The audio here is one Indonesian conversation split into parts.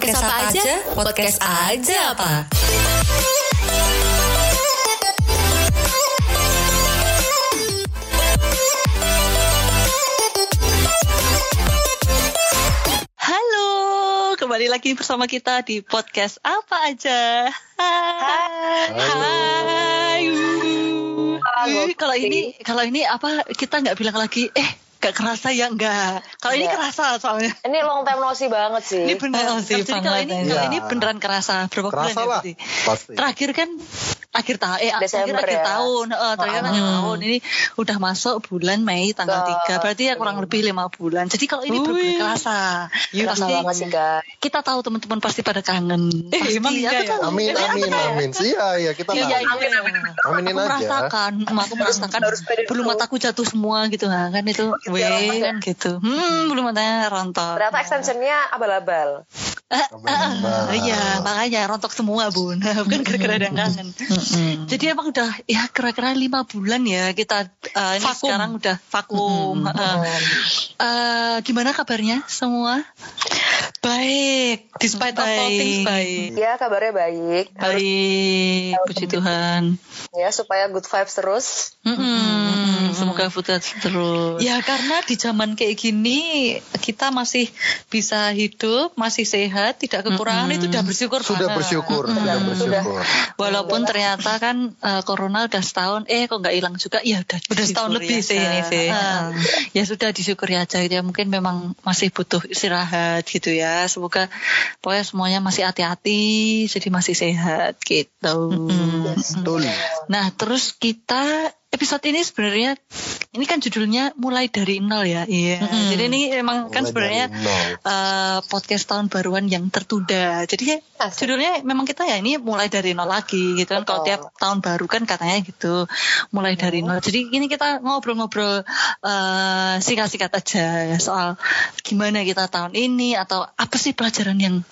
Podcast apa aja? Podcast aja apa? Halo, kembali lagi bersama kita di podcast apa aja. Hai. Hai. Wih, Kalau ini kalau ini apa kita nggak bilang lagi eh gak kerasa ya enggak. Kalau ini kerasa soalnya. Ini long time no see banget sih. Ini beneran. sih, Jadi kalau ini kalau Iya. ini beneran kerasa berapa bulan Kerasa ya lah, berarti? pasti. Terakhir kan akhir tahun eh Desember akhir ya. tahun eh, terakhir akhir Hmm. tahun ini udah masuk bulan Mei tanggal 3 berarti ya kurang lebih lima bulan jadi kalau ini benar kerasa Kerasa Pasti sih kita tahu teman-teman pasti pada kangen Eh, pasti emang iya aku ya? tahu. Amin, Eh, amin, amin. Iya, iya kita Iya, tahu. iya, iya. Aminin aku aja. merasakan, aku merasakan bulu mataku jatuh semua gitu nah, kan itu, weh kan gitu, hmm bulu matanya rontok. Ternyata extensionnya abal-abal. Eh, eh, Abal-abal. iya makanya rontok semua bun, bukan gara-gara ada yang kangen. Jadi emang udah ya kira-kira lima bulan ya kita eh, ini Vakum. sekarang udah vakum. Eh, eh, gimana kabarnya semua? Baik, despite of all things baik. Ya kabarnya baik. Baik, puji Tuhan. Ya supaya good vibes terus. Mm-mm, Semoga putar terus. Ya karena di zaman kayak gini kita masih bisa hidup, masih sehat, tidak kekurangan itu udah bersyukur Sudah banget. bersyukur, sudah bersyukur. Walaupun ternyata kan eh, corona udah setahun, eh kok nggak hilang juga? Ya udah, Udah setahun lebih sih ini sih. Eh, ya sudah disyukuri aja ya. Mungkin memang masih butuh istirahat gitu ya. Semoga pokoknya semuanya masih hati-hati, jadi masih sehat gitu. Betul. Nah, terus kita episode ini sebenarnya ini kan judulnya mulai dari nol ya. Iya. Jadi ini emang kan Mulai sebenarnya eh, podcast tahun baruan yang tertunda. Jadi ya, Asik. judulnya memang kita ya ini mulai dari nol lagi gitu kan. Kalau tiap tahun baru kan katanya gitu, mulai dari nol. Jadi ini kita ngobrol-ngobrol eh, singkat-singkat aja ya soal gimana kita tahun ini atau apa sih pelajaran yang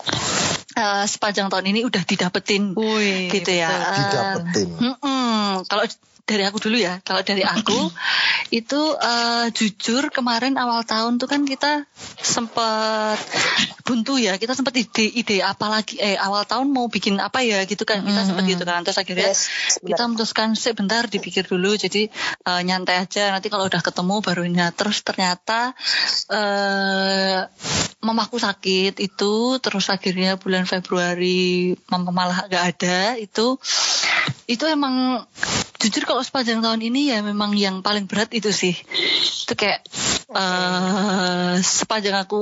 eh, sepanjang tahun ini udah didapetin Wih, gitu ya. betul. Didapetin. Mm-mm. Kalau dari aku dulu ya, kalau dari aku itu eh, jujur kemarin awal tahun tuh kan kita sempat buntu ya, kita sempat ide-ide apa lagi, eh awal tahun mau bikin apa ya gitu kan, kita sempat gitu kan, terus akhirnya Yes, kita memutuskan sebentar dipikir dulu, jadi eh, nyantai aja, nanti kalau udah ketemu baru ini. Nah, terus ternyata eh mamaku sakit itu, terus akhirnya bulan Februari mama malah gak ada. Itu itu emang jujur kalau sepanjang tahun ini ya memang yang paling berat itu sih. Itu kayak eh sepanjang aku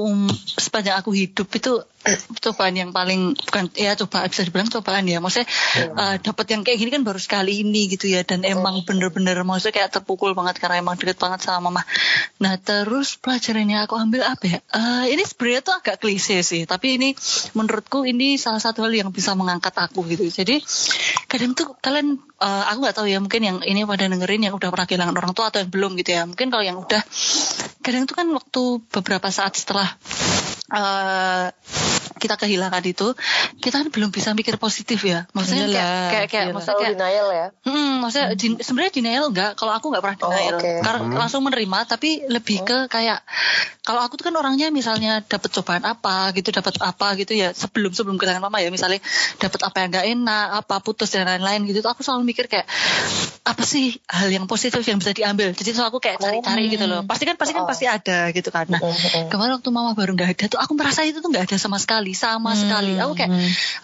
sepanjang aku hidup itu cobaan yang paling bukan ya coba bisa dibilang cobaan ya. Maksudnya eh, dapat yang kayak gini kan baru sekali ini gitu ya. Dan emang bener-bener maksudnya kayak terpukul banget karena emang deket banget sama mama. Nah terus pelajaran yang aku ambil apa ya? Eh, ini sebenarnya tuh agak klise sih. Tapi ini menurutku ini salah satu hal yang bisa mengangkat aku gitu. Jadi kadang tuh kalian eh, aku nggak tahu ya mungkin yang ini pada dengerin yang udah pernah kehilangan orang tua atau yang belum gitu ya. Mungkin kalau yang udah kadang tuh kan waktu beberapa saat setelah eh, kita kehilangan itu kita kan belum bisa mikir positif ya maksudnya kayak Iyalah, kayak, kayak iyalah. maksudnya kayak denial ya. Hmm, maksudnya din- sebenarnya denial enggak. Kalau aku enggak pernah Oh, denial. oke. Karena langsung menerima, tapi lebih ke kayak kalau aku tuh kan orangnya misalnya dapat cobaan apa gitu, dapat apa gitu ya sebelum sebelum kehilangan mama ya misalnya dapat apa yang enggak enak, apa putus dan lain-lain gitu. Tuh aku selalu mikir kayak apa sih hal yang positif yang bisa diambil. Jadi tuh aku kayak cari-cari gitu loh. Pasti kan pasti kan pasti ada gitu kan. Nah, kemarin waktu mama baru nggak ada tuh aku merasa itu tuh nggak ada sama sekali, sama sekali. Aku kayak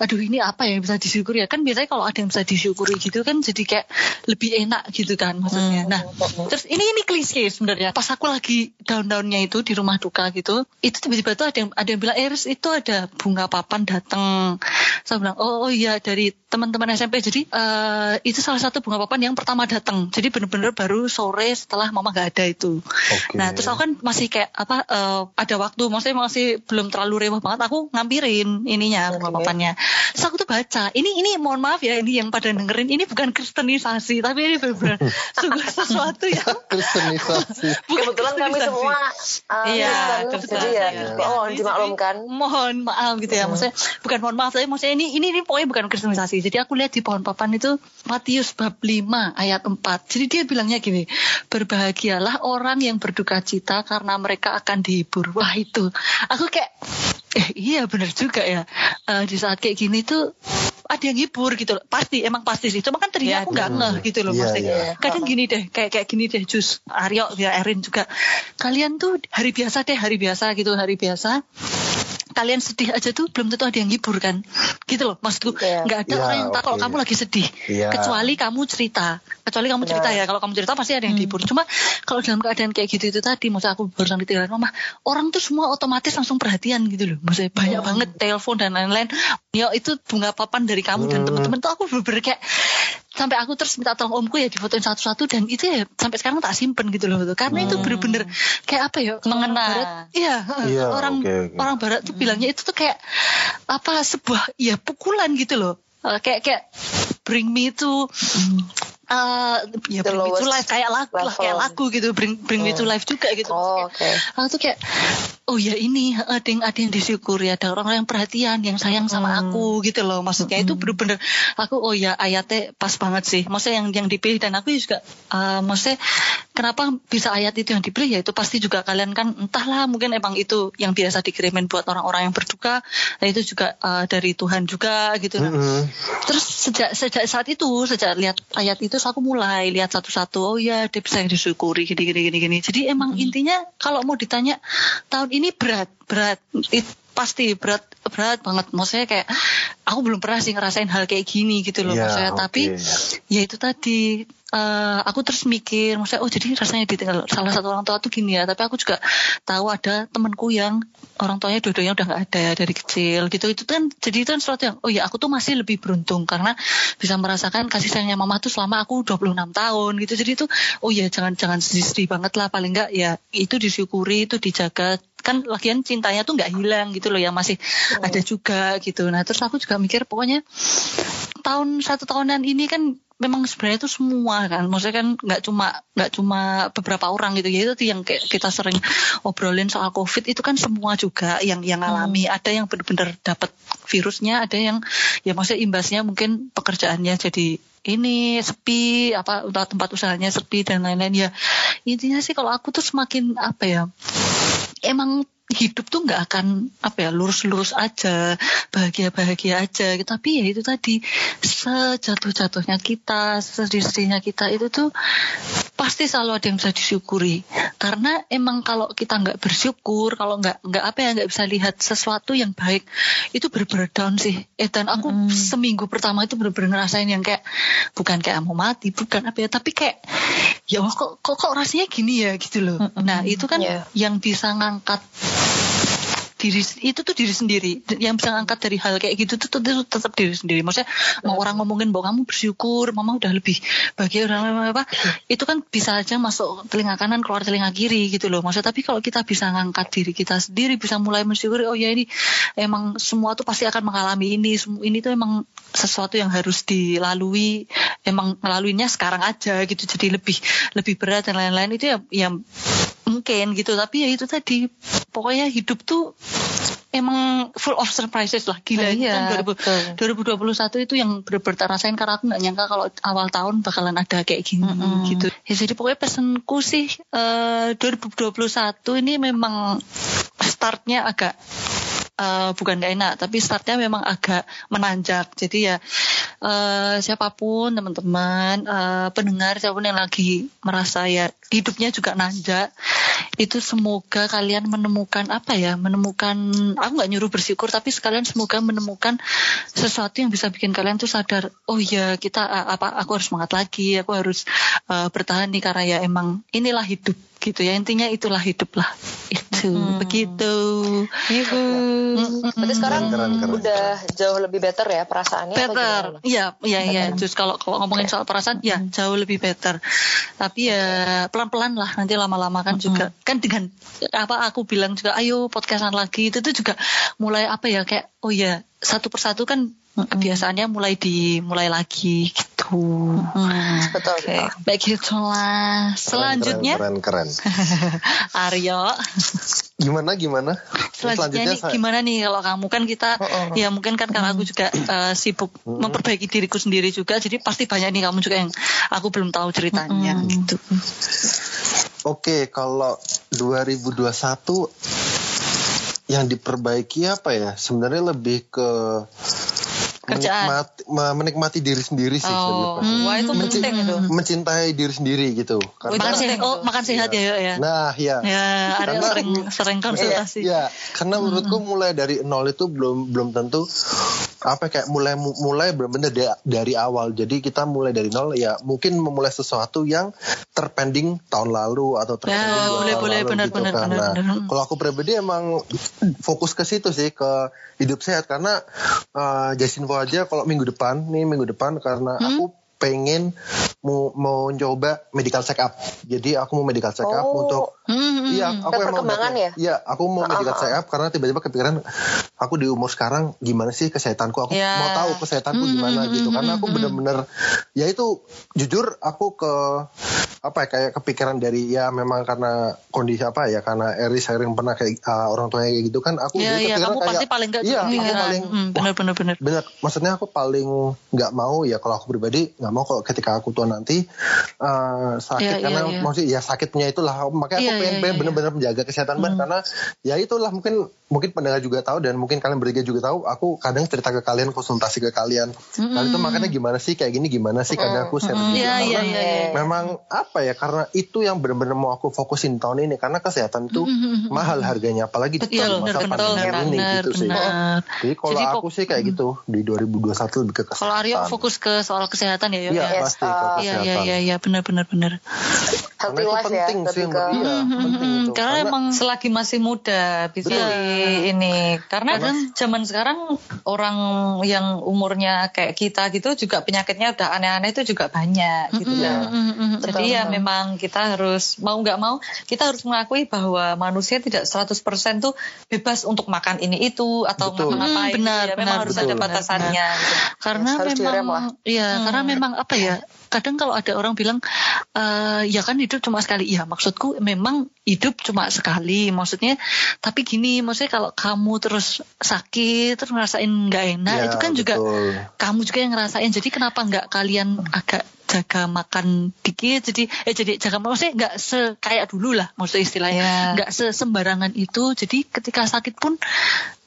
aduh ini apa yang bisa disyukuri ya? Kan biasanya kalau ada yang bisa disyukuri gitu kan jadi kayak lebih enak gitu kan maksudnya. Nah terus ini ini klise sebenarnya. Pas aku lagi down-downnya itu di rumah duka gitu itu tiba-tiba tuh ada yang ada yang bilang Eris itu ada bunga papan datang saya bilang oh, oh iya dari teman-teman SMP jadi eh, itu salah satu bunga papan yang pertama datang jadi bener-bener baru sore setelah mama nggak ada itu. Oke. nah terus aku kan masih kayak apa eh, ada waktu maksudnya masih belum terlalu rewah banget. Aku ngampirin ininya bunga papannya terus aku tuh baca ini ini mohon maaf ya ini yang pada dengerin ini bukan kristenisasi tapi ini benar-benar sungguh sesuatu yang Kristenisasi. Kebetulan kami kristenisasi. semua uh, Iya, Kristen, kebetulan jadi ya oh Kristiani, dimaklumkan. Mohon maaf gitu ya, maksudnya bukan mohon maaf, tapi maksudnya ini ini, ini pokoknya bukan kristenisasi. Jadi aku lihat di pohon papan itu Matius bab 5 ayat 4. Jadi dia bilangnya gini, berbahagialah orang yang berduka cita karena mereka akan dihibur. Wah itu, aku kayak eh iya bener juga ya. Eh, di saat kayak gini tuh ada yang hibur gitu loh. Pasti emang pasti sih. Cuma kan tadinya Iya, aku nggak ngeh gitu loh Iya, maksudnya. iya. kadang gini deh kayak kayak gini deh Jus. Aryo ya Erin juga. Kalian tuh hari biasa deh hari biasa gitu hari biasa kalian sedih aja tuh belum tentu ada yang hibur kan gitu loh maksudku Iya. nggak ada Iya, orang yang tahu kalau oke. kamu lagi sedih Iya. kecuali kamu cerita kecuali kamu cerita Benar. ya kalau kamu cerita pasti ada yang dihibur cuma kalau dalam keadaan kayak gitu itu tadi maksud aku barusan ditinggalin mama orang tuh semua otomatis langsung perhatian gitu loh maksudnya banyak banget telepon dan lain-lain ya itu bunga papan dari kamu dan Hmm. teman-teman tuh aku bener-bener kayak sampai aku terus minta tolong omku ya difotoin satu-satu dan itu ya sampai sekarang tak simpen gitu loh karena itu bener-bener kayak apa ya Mengena. orang barat, iya Iya, orang oke, oke. orang barat tuh bilangnya itu tuh kayak apa sebuah ya pukulan gitu loh. Eh, kayak kayak bring me to eh ya bring me to life kayak lagu lah kayak lagu gitu bring bring me to life juga gitu. Oh, oke. aku tuh kayak oh ya ini ada yang ada yang disyukuri ada orang yang perhatian yang sayang sama aku gitu loh. Maksudnya itu bener-bener aku oh ya ayatnya pas banget sih. Maksudnya yang yang dipilih dan aku juga eh, maksudnya kenapa bisa ayat itu yang dipilih? Ya itu pasti juga kalian kan entahlah mungkin emang itu yang biasa dikirimin buat orang-orang yang berduka nah itu juga eh, dari Tuhan juga gitu nah Mm-mm. Terus sejak sejak saat itu, sejak lihat ayat itu, terus aku mulai lihat satu-satu. Oh ya, dia bisa yang disyukuri gini gini gini gini. Jadi emang intinya kalau mau ditanya tahun ini berat, berat. It, pasti berat berat banget. Maksudnya kayak aku belum pernah sih ngerasain hal kayak gini gitu loh. Iya, maksudnya oke. tapi ya itu tadi eh, aku terus mikir maksudnya oh jadi rasanya ditinggal salah satu orang tua tuh gini ya. Tapi aku juga tahu ada temanku yang orang tuanya dua-duanya udah nggak ada dari kecil gitu. Itu kan jadi itu kan sesuatu yang oh ya aku tuh masih lebih beruntung karena bisa merasakan kasih sayangnya mama tuh selama aku 26 tahun gitu. Jadi itu oh ya jangan jangan sedih-sedih banget lah. Paling nggak ya itu disyukuri itu dijaga. Kan lagian cintanya tuh nggak hilang gitu loh ya masih ada juga gitu. Nah terus aku juga mikir pokoknya tahun satu tahunan ini kan memang sebenarnya itu semua kan. Maksudnya kan nggak cuma nggak cuma beberapa orang gitu. Ya itu yang kayak kita sering obrolin soal covid. Itu kan semua juga yang yang alami. Ada yang benar-benar dapat virusnya ada yang ya maksudnya imbasnya mungkin pekerjaannya jadi ini sepi apa tempat usahanya sepi dan lain-lain. Ya intinya sih kalau aku tuh semakin apa ya emang hidup tuh nggak akan apa ya lurus-lurus aja bahagia-bahagia aja tapi ya itu tadi sejatuh-jatuhnya kita sedih-sedihnya kita itu tuh pasti selalu ada yang bisa disyukuri. Karena emang kalau kita nggak bersyukur kalau nggak nggak apa ya nggak bisa lihat sesuatu yang baik itu bener-bener down sih. Eh dan aku seminggu pertama itu bener-bener ngerasain yang kayak bukan kayak mau mati bukan apa ya tapi kayak ya Allah, kok kok kok rasanya gini ya gitu loh nah itu kan Iya. yang bisa ngangkat diri itu tuh diri sendiri. Yang bisa ngangkat dari hal kayak gitu tuh, tuh, tetap diri sendiri. Maksudnya mau orang ngomongin bahwa kamu bersyukur mama udah lebih bahagia udah apa, itu kan bisa aja masuk telinga kanan keluar telinga kiri gitu loh. Maksudnya tapi kalau kita bisa ngangkat diri kita sendiri bisa mulai mensyukuri oh ya ini emang semua tuh pasti akan mengalami ini ini tuh emang sesuatu yang harus dilalui emang ngelaluinya sekarang aja gitu. Jadi lebih lebih berat dan lain-lain. Itu ya yang mungkin gitu. Tapi ya itu tadi pokoknya hidup tuh emang full of surprises lah. Gila Iya, kan 2000 2021 itu yang tak rasain karena aku nggak nyangka kalau awal tahun bakalan ada kayak gini gitu. Ya jadi pokoknya pesanku sih eh 2021 ini memang startnya agak eh, bukan gak enak tapi startnya memang agak menanjak. Jadi ya eh, siapa pun teman-teman eh, pendengar siapa pun yang lagi merasa ya hidupnya juga nanjak itu semoga kalian menemukan apa ya menemukan aku nggak nyuruh bersyukur tapi sekalian semoga menemukan sesuatu yang bisa bikin kalian tuh sadar oh ya kita apa aku harus semangat lagi aku harus eh, bertahan nih karena ya emang inilah hidup gitu ya intinya itulah hidup lah itu begitu. Ibu. Berarti sekarang Keren, keren, udah jauh lebih better ya perasaannya better. iya iya iya terus kalau kalau ngomongin soal perasaan ya jauh lebih better. Tapi ya pelan pelan lah. Nanti lama lama kan juga kan dengan apa aku bilang juga ayo podcastan lagi. Itu tuh juga mulai apa ya kayak oh ya satu persatu kan kebiasaannya mulai dimulai lagi gitu Betul. Oke, betul. begitulah. Selanjutnya, Keren, keren, keren. Aryo. Gimana, gimana? Selanjutnya nih saya- gimana nih kalau kamu kan kita Oh, oh. ya mungkin kan karena aku juga eh, sibuk memperbaiki diriku sendiri juga jadi pasti banyak nih kamu juga yang aku belum tahu ceritanya gitu. Oke, kalau 2021 yang diperbaiki apa ya? Sebenarnya lebih ke Kerjaan. menikmati, me- menikmati diri sendiri sih. Oh, pas. wah itu Menci- penting itu. mencintai diri sendiri gitu. Karena, Makan sehat, oh makan sehat ya, yuk ya. nah, ya. Ya, Aryo Karena- sering sering konsultasi. Ya, karena menurutku mulai dari nol itu belum belum tentu apa kayak mulai mulai benar-benar da- dari awal. Jadi kita mulai dari nol ya mungkin memulai sesuatu yang terpending tahun lalu atau terpending Ya, dua boleh, tahun boleh, lalu benar, gitu benar, kan. benar, Nah, benar. kalau aku pribadi emang fokus ke situ sih ke hidup sehat karena uh, Jasinfo aja kalau minggu depan nih minggu depan karena Hmm? aku pengen mau mau coba medical check up. Jadi aku mau medical check up Oh. untuk Hmm, Iya, hmm. aku emang perkembangan udah- ya? Iya, aku mau medical check up karena tiba-tiba kepikiran aku di umur sekarang gimana sih kesehatanku? Aku Iya. mau tahu kesehatanku gimana gitu. Karena aku bener-bener ya itu jujur aku ke apa ya kayak kepikiran dari ya memang karena kondisi apa ya karena Eri sering pernah kayak uh, orang tuanya kayak gitu kan aku Iya, dulu iya, kepikiran kamu kayak pasti paling nggak iya, aku kepikiran. paling Hmm, benar, benar, benar. benar maksudnya aku paling nggak mau ya kalau aku pribadi nggak mau kalau ketika aku tua nanti uh, sakit iya, karena iya. maksudnya ya sakitnya itulah. Makanya aku Iya, pengen, iya, pengen iya, bener-bener menjaga kesehatan banget karena ya itulah mungkin mungkin pendengar juga tahu dan mungkin kalian bertiga juga tahu aku kadang cerita ke kalian konsultasi ke kalian. Kalian tuh makanya gimana sih? Kayak gini gimana sih? Kadang aku share gitu Iya, iya, Karena iya, iya. memang apa ya karena itu yang benar-benar mau aku fokusin tahun ini karena kesehatan itu mahal harganya apalagi di Betul, masa pandemi ini benar, gitu sih. benar. jadi kalau Jadi aku sih kayak gitu di 2021 lebih ke kesehatan Kalau Aryo fokus ke soal kesehatan ya, Iya ya. Pasti uh, kesehatan. iya, iya, iya, benar, benar, benar. Karena Healthy itu life ya, penting sih ke iya, penting itu. Hmm, karena emang selagi masih muda bisa Betul. di ini karena zaman sekarang orang yang umurnya kayak kita gitu juga penyakitnya udah aneh-aneh itu juga banyak gitu Hmm, ya. Jadi ya memang kita harus mau nggak mau kita harus mengakui bahwa manusia tidak 100% tuh bebas untuk makan ini itu atau Betul. ngapa-ngapain. Hmm, benar, ya, memang benar, harus betul. ada batasannya. gitu. karena Harus direm lah. memang iya karena memang apa ya kadang kalau ada orang bilang eh ya kan hidup cuma sekali. Ya maksudku memang hidup cuma sekali maksudnya tapi gini maksudnya kalau kamu terus sakit terus ngerasain nggak enak Ya, itu kan juga betul. kamu juga yang ngerasain jadi kenapa nggak kalian agak jaga makan dikit jadi eh jadi jaga maksudnya nggak se kayak dulu lah maksudnya istilahnya Ya. nggak sesembarangan itu jadi ketika sakit pun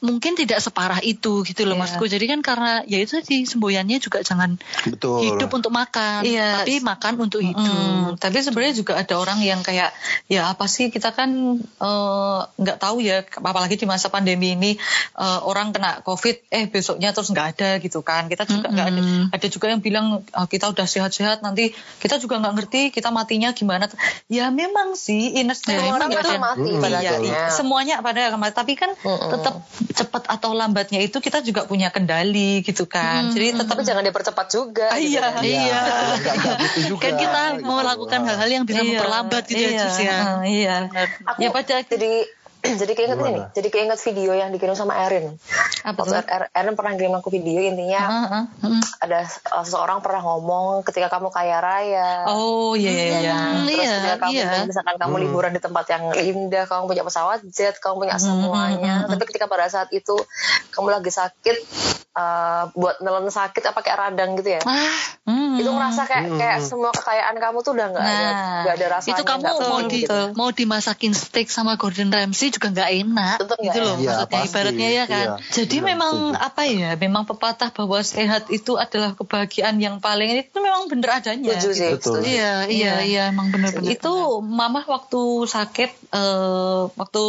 mungkin tidak separah itu gitu loh Iya. maksudku jadi kan karena ya itu sih semboyannya juga jangan betul hidup untuk makan Iya. tapi makan untuk hidup Hmm, tapi sebenarnya juga ada orang yang kayak ya apa sih kita kan eh, nggak tahu ya apalagi di masa pandemi ini eh, orang kena covid eh besoknya terus nggak ada gitu kan kita juga nggak ada ada juga yang bilang "Ah, kita udah sehat-sehat nanti kita juga nggak ngerti kita matinya gimana ya memang sih insting Ya, Semua orang ada. mati Mm, pada Iya, akhirnya. iya. semuanya pada akan mati. Tapi kan tetap cepat atau lambatnya itu kita juga punya kendali gitu kan. Jadi tetap jangan dipercepat juga. Ah, gitu iya. kan. iya nggak gitu juga kan kita gitu. mau lakukan hal-hal yang bisa Iya, memperlambat gitu iya, ya Jus, ya eh, Iya. Aku Ya jadi jadi keinget ini, jadi keinget video yang dikirim sama Erin. apa Waktu tuh? Er- Erin pernah kirim aku video intinya Heeh. ada uh, seseorang pernah ngomong ketika kamu kaya raya. Oh iya iya iya. Hmm, Terus iya, ketika kamu iya. misalkan kamu liburan di tempat yang indah, kamu punya pesawat jet, kamu punya semuanya. Tapi ketika pada saat itu kamu lagi sakit, uh, buat nelen sakit apa kayak radang gitu ya. ah Hmm. Itu ngerasa kayak kayak semua kekayaan kamu tuh udah nggak ada Nah, nggak ada rasanya. itu kamu mau di gitu. mau dimasakin steak sama Gordon Ramsay juga nggak enak nggak gitu loh Iya, maksudnya pasti. ibaratnya ya kan Iya. Jadi Iya, memang setuju. apa ya? Memang pepatah bahwa sehat itu adalah kebahagiaan yang paling itu memang bener adanya. Setuju sih. Betul. setuju. iya iya iya emang benar-benar itu mama waktu sakit eh, waktu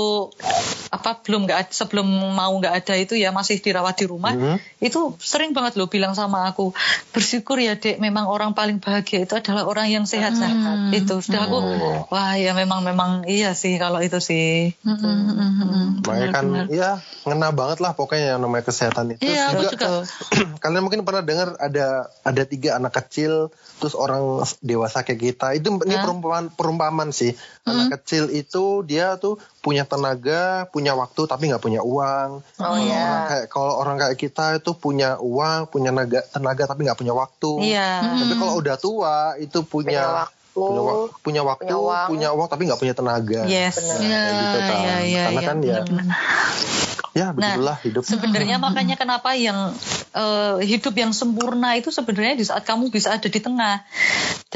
apa belum nggak sebelum mau nggak ada itu ya masih dirawat di rumah Mhm. itu sering banget loh bilang sama aku bersyukur ya dek memang orang paling bahagia itu adalah orang yang sehat sehat itu sudah aku Oh. wah ya memang memang iya sih kalau itu sih Makanya kan ya ngena banget lah pokoknya yang namanya kesehatan itu. Iya, Terus juga. kalian mungkin pernah dengar ada ada tiga anak kecil terus orang dewasa kayak kita. Itu ini perumpamaan perumpamaan sih. Anak kecil itu dia tuh punya tenaga punya waktu tapi nggak punya uang. Oh Orang iya. kayak kalau orang kayak kita itu punya uang punya naga, tenaga tapi nggak punya waktu. Iya. Tapi kalau udah tua itu Punya punya waktu. punya, wa- punya waktu punya uang. punya uang tapi nggak punya tenaga yes Nah, Iya, gitu kan. iya, iya, karena iya, kan ya ya begitulah hidup Sebenarnya makanya kenapa yang eh, hidup yang sempurna itu sebenarnya di saat kamu bisa ada di tengah.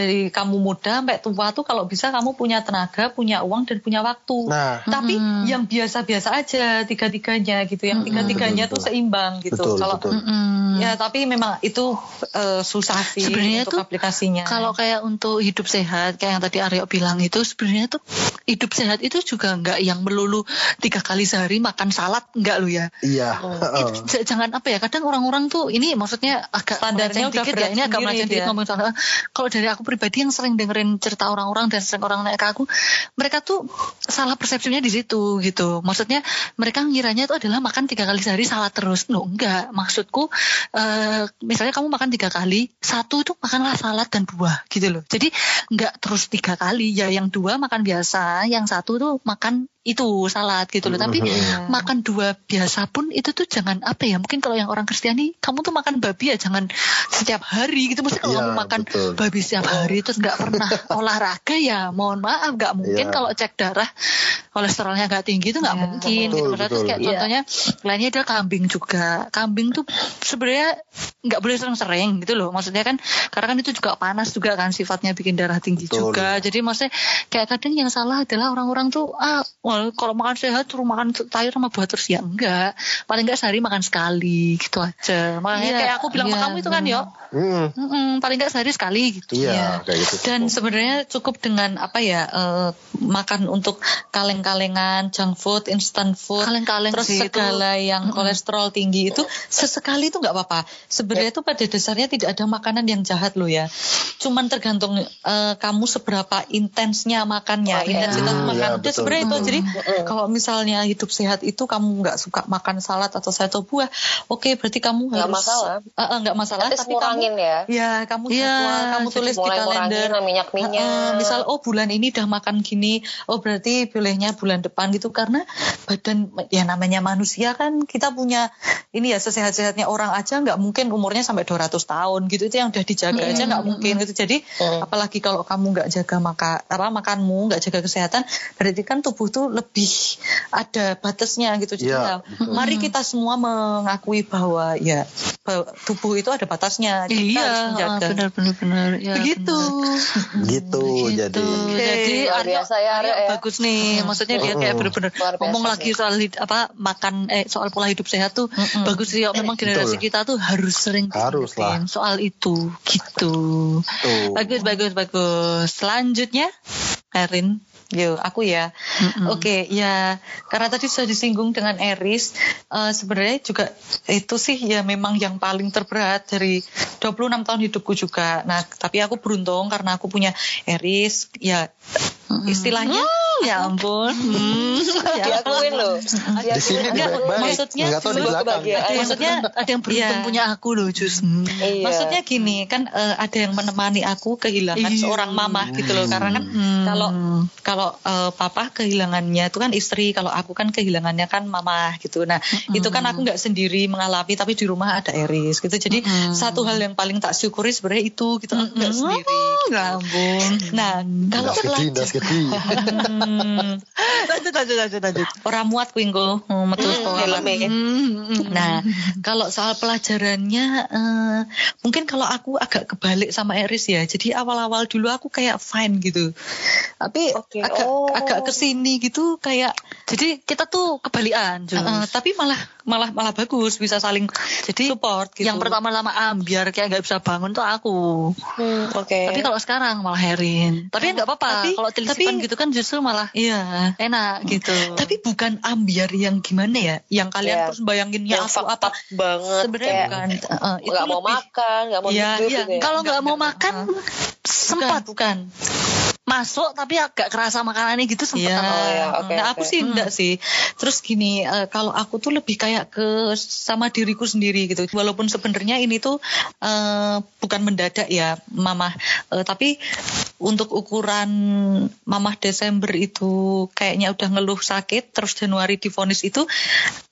Dari kamu muda sampai tua tuh kalau bisa kamu punya tenaga, punya uang dan punya waktu. Nah, Tapi yang biasa-biasa aja tiga-tiganya gitu, yang tiga-tiganya tuh seimbang gitu. Betul, kalau betul. Mm-mm. ya tapi memang itu eh, susah sih Sebenarnya untuk tuh aplikasinya. Kalau kayak untuk hidup sehat, kayak yang tadi Aryo bilang itu sebenarnya tuh hidup sehat itu juga nggak yang melulu tiga kali sehari makan salad nggak lo ya. iya. Itu j- jangan apa ya kadang orang-orang tuh ini maksudnya agak Standarnya udah dikit ya ini agak melenceng dikit ngomong soal eh, kalau dari aku pribadi yang sering dengerin cerita orang-orang dan sering orang naik ke aku mereka tuh salah persepsinya di situ gitu. Maksudnya mereka ngiranya itu adalah makan tiga kali sehari salad terus. No enggak. Maksudku eh, misalnya kamu makan tiga kali satu itu makanlah salad dan buah gitu loh. Jadi enggak terus tiga kali. Ya yang dua makan biasa yang satu tuh makan itu salad gitu loh tapi makan dua biasa pun itu tuh jangan apa ya mungkin kalau yang orang Kristiani kamu tuh makan babi ya jangan setiap hari gitu mesti kalau Iya, kamu makan betul. babi setiap hari terus nggak pernah olahraga ya mohon maaf nggak mungkin Iya. kalau cek darah kolesterolnya nggak tinggi itu nggak Iya. mungkin gitu Betul, terus betul. kayak Iya. contohnya lainnya ada kambing juga kambing tuh sebenarnya nggak boleh sering-sering gitu loh maksudnya kan karena kan itu juga panas juga kan sifatnya bikin darah tinggi Betul. juga jadi maksudnya kayak kadang yang salah adalah orang-orang tuh ah wah, kalau makan sehat suruh makan sayur sama buah terus ya enggak paling enggak sehari makan sekali gitu aja makanya Iya, kayak aku bilang sama iya, kamu itu kan yo Mm, Mm-mm, paling enggak sehari sekali gitu Iya, kayak gitu. Dan sebenarnya cukup dengan apa ya eh, makan untuk kaleng-kalengan, junk food, instant food, Kaleng-kaleng terus sih itu. segala yang kolesterol tinggi itu sesekali itu nggak apa-apa. Sebenarnya itu pada dasarnya tidak ada makanan yang jahat loh ya. Cuman tergantung eh, kamu seberapa intensnya makannya, Oke. intensitas Hmm, makan. ya, Udah betul, sebenarnya itu. Jadi kalau misalnya hidup sehat itu kamu nggak suka makan salad atau sayur atau buah, oke berarti kamu Nggak harus masalah. Eh, eh, nggak masalah. Tapi tapi kamu ya. Ya, kamu Iya, jadwal, kamu tulis di kalender. ngurangin minyak-minyak. Heeh, misal oh bulan ini udah makan gini, oh berarti bolehnya bulan depan gitu karena badan ya namanya manusia kan kita punya ini ya sesehat-sehatnya orang aja nggak mungkin umurnya sampai 200 tahun gitu itu yang udah dijaga aja nggak mungkin gitu. Jadi Hmm. apalagi kalau kamu nggak jaga maka apa makanmu nggak jaga kesehatan berarti kan tubuh tuh lebih ada batasnya gitu. Jadi Iya, ya, betul. mari kita semua mengakui bahwa ya bahwa tubuh itu ada batasnya. Jadi kita iya harus menjaga. benar-benar benar ya, Begitu. benar. Gitu, jadi. Gitu. Jadi Luar Aryo, biasa ya, Aryo Aryo ya. bagus nih. Maksudnya dia kayak bener-bener Luar biasa ngomong lagi soal apa makan eh soal pola hidup sehat tuh Mm-mm. bagus sih. Yo. Memang generasi Betul. kita tuh harus sering Harus lah. soal itu gitu. Tuh. Bagus bagus bagus. Selanjutnya Erin. Yo, aku ya. Mm-mm. Oke, ya karena tadi sudah disinggung dengan Eris, eh, sebenarnya juga itu sih ya memang yang paling terberat dari 26 tahun hidupku juga. Nah, tapi aku beruntung karena aku punya Eris, ya istilahnya Ya ampun. Hmm. Diakuin loh. Di sini Enggak, maksudnya Nggak tahu di belakang. kebahagiaan. Ada yang Maksudnya, ada yang beruntung iya. punya aku loh Jus. Hmm. Iya. Maksudnya gini kan eh, ada yang menemani aku kehilangan Iya. seorang mama gitu loh karena kan Hmm. kalau kalau eh, papa kehilangannya itu kan istri kalau aku kan kehilangannya kan mama gitu nah itu kan aku nggak sendiri mengalami tapi di rumah ada Eris gitu jadi satu hal yang paling tak syukuri sebenarnya itu gitu aku nggak sendiri Ya ampun. nah kalau gede. Hmm, Lanjut lanjut lanjut lanjut. orang muat kuinggo hmm, metu sekolah. helme. Nah, kalau soal pelajarannya, eh, mungkin kalau aku agak kebalik sama Eris ya. Jadi awal-awal dulu aku kayak fine gitu, tapi Oke, agak oh. agak ke sini gitu kayak, Jadi kita tuh kebalikan, eh, tapi malah malah malah bagus bisa saling Jadi support gitu. yang pertama lama ambiar kayak nggak bisa bangun tuh aku. Hmm, Oke. Tapi kalau sekarang malah Herin. Tapi nggak apa-apa. Kalau telisipan tapi- gitu kan justru malah Iya. enak gitu. Tapi bukan ambiar yang gimana ya? Yang kalian Iya. terus bayanginnya yang aku apa? banget. Sebenarnya kayak bukan. Eh, itu mau lebih- makan, nggak mau Iya, hidup iya. gitu ya. kalau nggak mau makan sempat bukan. Masuk tapi agak kerasa makanannya gitu sempat. Iya. Oh, ya, oke, nah, aku sih enggak sih. Terus gini, eh, kalau aku tuh lebih kayak ke sama diriku sendiri gitu. Walaupun sebenarnya ini tuh eh, bukan mendadak ya, Mama. Eh, tapi untuk ukuran Mamah Desember itu kayaknya udah ngeluh sakit, terus Januari divonis itu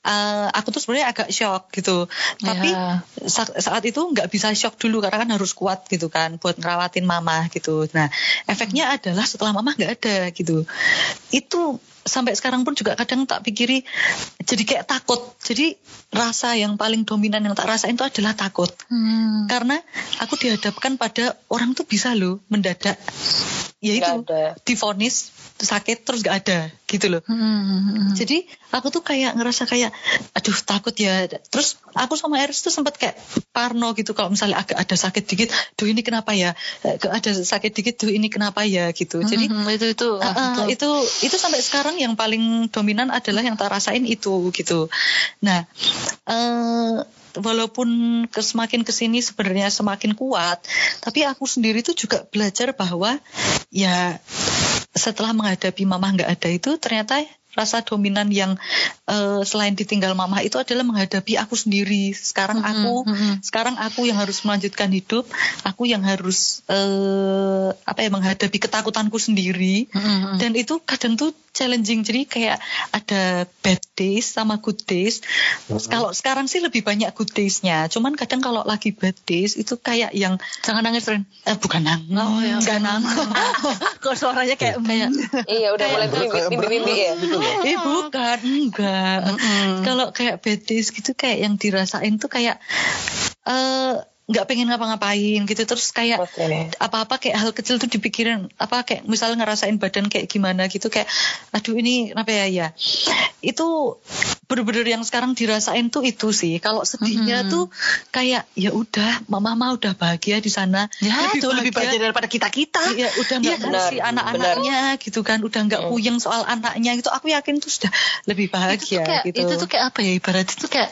eh, aku tuh sebenarnya agak shock gitu. Tapi Ya. sa- saat itu nggak bisa shock dulu karena kan harus kuat gitu kan buat ngerawatin mama gitu. Nah efeknya adalah setelah mama nggak ada gitu, itu sampai sekarang pun juga kadang tak pikiri jadi kayak takut. Jadi rasa yang paling dominan yang tak rasain itu adalah takut. Hmm. Karena aku dihadapkan pada orang tuh bisa loh mendadak ya itu Nggak ada. difonis sakit terus gak ada gitu loh. Hmm. Jadi aku tuh kayak ngerasa kayak aduh takut ya. Terus aku sama Eris tuh sempat kayak parno gitu kalau misalnya agak ada sakit dikit, duh ini kenapa ya? Eh, Ada sakit dikit, duh ini kenapa ya gitu. Jadi Hmm, itu itu Uh, uh, itu itu sampai sekarang yang paling dominan adalah yang tak rasain itu gitu. Nah, eh walaupun ke semakin ke sini sebenarnya semakin kuat, tapi aku sendiri tuh juga belajar bahwa ya setelah menghadapi mamah nggak ada itu ternyata rasa dominan yang eh, selain ditinggal mamah itu adalah menghadapi aku sendiri. Sekarang aku mhm. sekarang aku yang harus melanjutkan hidup, aku yang harus eh, apa ya menghadapi ketakutanku sendiri. Hmm. Dan itu kadang tuh challenging. Jadi kayak ada bad days sama good days. Kalau sekarang sih lebih banyak good days-nya. Cuman kadang kalau lagi bad days itu kayak yang Jangan nangis, Ren. eh, bukan nangis, Oh, ya, nggak nangis. Kok suaranya kayak Kayak Iya udah mulai bimbi-bimbi ya. gitu. Eh bukan, enggak. Kalau kayak bad days gitu kayak yang dirasain tuh kayak eh nggak pengen ngapa-ngapain gitu. Terus kayak apa-apa kayak hal kecil tuh dipikirin. Apa kayak misalnya ngerasain badan kayak gimana gitu kayak aduh ini apa ya? Ya. Itu bener-bener yang sekarang dirasain tuh itu sih. Kalau sedihnya Mhm. tuh kayak ya udah mama mah udah bahagia di sana. Ya, jauh lebih bahagia daripada kita-kita. Iya, udah nggak ngurusi Benar, anak-anaknya gitu kan, udah nggak Mm. puyeng soal anaknya gitu. Aku yakin tuh sudah lebih itu tuh bahagia kayak gitu. itu tuh kayak apa ya? Ibarat itu kayak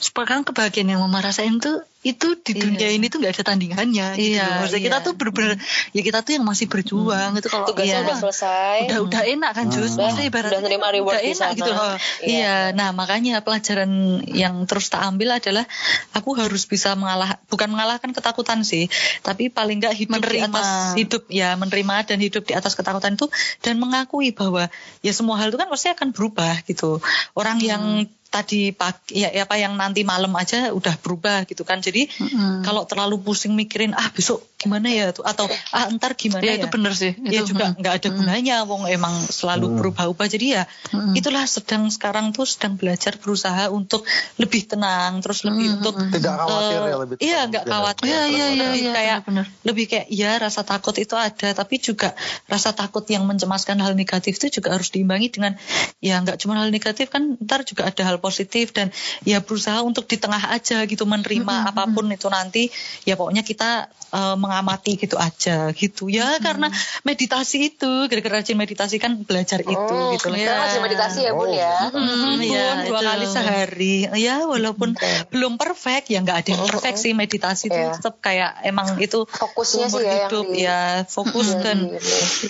sekarang kebahagiaan yang mama rasain tuh itu di Iya. dunia ini tuh nggak ada tandingannya gitu Iya, loh. Maksudnya iya. kita tuh bener-bener ya kita tuh yang masih berjuang itu kalau Tugasnya iya, udah selesai. udah udah enak kan Jus Udah- maksudnya ibaratnya udah terima kan reward udah di enak sana. gitu loh Iya. Iya, nah makanya pelajaran yang terus tak ambil adalah aku harus bisa mengalah, bukan mengalahkan ketakutan sih, tapi paling nggak hidup di Menerima. atas hidup ya menerima dan hidup di atas ketakutan itu dan mengakui bahwa ya semua hal itu kan pasti akan berubah gitu. Orang yang tadi pagi ya, ya apa yang nanti malam aja udah berubah gitu kan. Jadi Mm-mm. kalau terlalu pusing mikirin ah besok gimana ya tuh atau ah ntar gimana ya ya. itu bener sih ya itu juga mm. nggak ada gunanya wong emang selalu berubah-ubah jadi ya Mm-mm. itulah sedang sekarang tuh sedang belajar berusaha untuk lebih tenang terus lebih Mm-mm. untuk Tidak khawatir eh, ya lebih iya nggak ya. khawatir Iya, iya, iya, lebih iya, kayak benar. lebih kayak ya rasa takut itu ada tapi juga rasa takut yang mencemaskan hal negatif itu juga harus diimbangi dengan ya nggak cuma hal negatif kan ntar juga ada hal positif dan ya berusaha untuk di tengah aja gitu menerima apa pun itu nanti ya pokoknya kita eh, mengamati gitu aja gitu ya karena meditasi itu gara-gara rajin meditasi kan belajar itu Oh, gitu Sekarang ya. masih meditasi ya bun Oh. ya. Hmm, Iya, Bun, dua itu. kali sehari ya walaupun Oke. belum perfect ya nggak ada yang perfect sih meditasi itu Iya. tetap kayak emang itu Fokusnya sih ya yang hidup di- ya fokus dan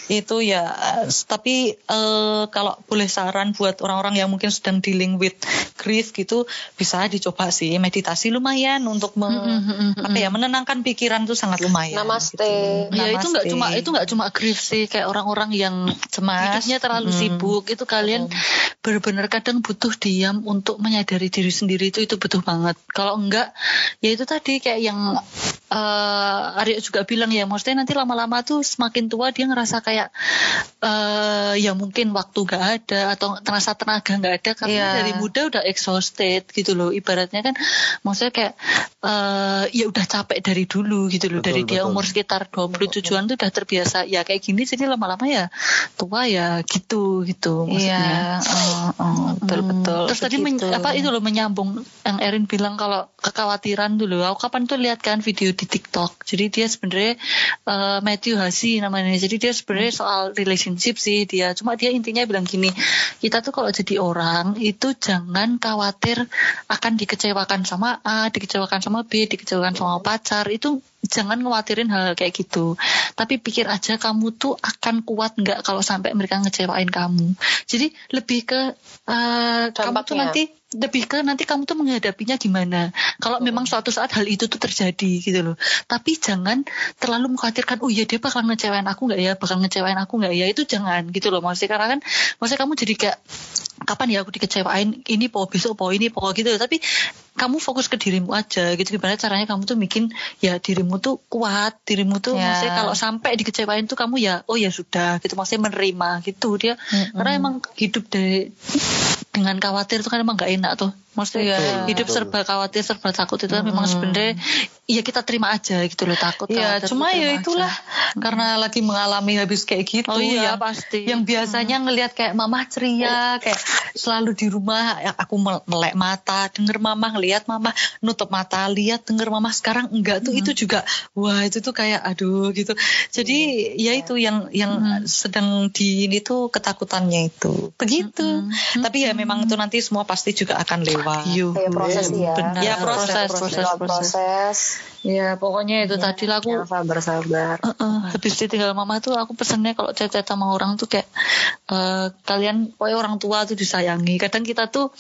itu ya tapi eh, kalau boleh saran buat orang-orang yang mungkin sedang dealing with grief gitu bisa dicoba sih meditasi lumayan untuk me- Mm-mm. apa ya menenangkan pikiran tuh sangat lumayan Namaste. gitu. Ya itu nggak Namaste. cuma itu nggak cuma grief sih kayak orang-orang yang Cemas. hidupnya terlalu Hmm. sibuk itu kalian benar-benar kadang butuh diam untuk menyadari diri sendiri itu itu butuh banget. Kalau enggak ya itu tadi kayak yang eh Arya juga bilang ya maksudnya nanti lama-lama tuh semakin tua dia ngerasa kayak eh ya mungkin waktu nggak ada atau terasa tenaga nggak ada karena Iya. dari muda udah exhausted gitu loh ibaratnya kan maksudnya kayak eh ya udah capek dari dulu gitu loh Betul, dari dia betul. umur sekitar 27-an tuh udah terbiasa ya kayak gini jadi lama-lama ya tua ya gitu gitu maksudnya. Iya, oh, oh, betul Hmm. betul. Terus tadi men- apa itu loh menyambung yang Erin bilang kalau kekhawatiran dulu. Aku kapan tuh lihat kan video di TikTok. Jadi dia sebenarnya eh, Matthew Hasi namanya. Jadi dia sebenarnya soal relationship sih dia. Cuma dia intinya bilang gini, kita tuh kalau jadi orang itu jangan khawatir akan dikecewakan sama A, dikecewakan sama B, dikecewakan sama pacar. Itu jangan khawatirin hal kayak gitu. Tapi pikir aja kamu tuh akan kuat nggak kalau sampai mereka ngecewain kamu. Jadi lebih ke eh, kamu tuh nanti lebih ke nanti kamu tuh menghadapinya gimana. Kalau memang suatu saat hal itu tuh terjadi gitu loh. Tapi jangan terlalu mengkhawatirkan, oh iya dia bakal ngecewain aku nggak ya, bakal ngecewain aku nggak ya. Itu jangan gitu loh. Maksudnya karena kan, maksudnya kamu jadi kayak kapan ya aku dikecewain ini po besok po ini po gitu tapi kamu fokus ke dirimu aja gitu gimana caranya kamu tuh bikin ya dirimu tuh kuat dirimu tuh Ya. maksudnya kalau sampai dikecewain tuh kamu ya oh ya sudah gitu maksudnya menerima gitu dia karena emang hidup dari dengan khawatir itu kan emang nggak enak tuh maksudnya Iya. hidup Betul. serba khawatir serba takut itu kan memang sebenarnya ya kita terima aja gitu loh takut Ya, khawatir cuma ya itulah aja. karena lagi mengalami habis kayak gitu. Oh iya, yang, pasti. Yang biasanya ngelihat kayak mama ceria, kayak selalu di rumah ya aku mel- melek mata, denger mama ngelihat mama nutup mata, lihat denger mama sekarang enggak tuh itu juga wah itu tuh kayak aduh gitu. Jadi ya itu yang yang sedang di ini tuh ketakutannya itu. Begitu. Tapi ya memang itu nanti semua pasti juga akan lewat. Yuh, Ya, proses ya. benar. Ya, proses, proses, Dalam proses. proses Ya, pokoknya itu tadi lah aku yang sabar-sabar Heeh, habis ditinggal mama tuh aku pesennya kalau chat-chat sama orang tuh kayak eh, kalian pokoknya orang tua tuh disayangi. Kadang kita tuh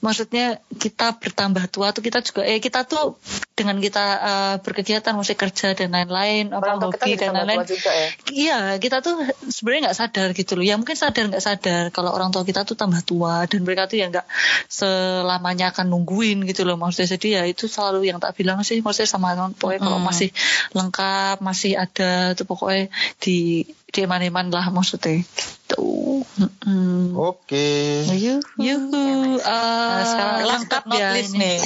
maksudnya kita bertambah tua tuh kita juga eh kita tuh dengan kita eh, berkegiatan musik kerja dan lain-lain apa orang hobi dan lain-lain ya Iya, kita tuh sebenarnya nggak sadar gitu loh. Ya mungkin sadar nggak sadar kalau orang tua kita tuh tambah tua dan mereka tuh ya nggak selamanya akan nungguin gitu loh. Maksudnya jadi ya itu selalu yang tak bilang sih. Maksudnya sama non pokoknya kalau masih lengkap, masih ada tuh pokoknya di di eman-eman lah maksudnya. Gitu. Mm-mm. Oke. Yuhu, yuhu. Eh, Nah, sekarang lengkap ya ini. nih.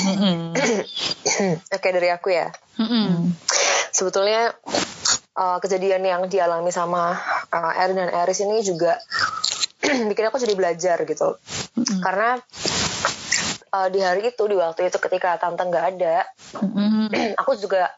Oke dari aku ya Mm-mm. sebetulnya uh, kejadian yang dialami sama uh, Erin dan Eris ini juga bikin aku jadi belajar gitu karena uh, di hari itu di waktu itu ketika tante nggak ada Mm-mm. aku juga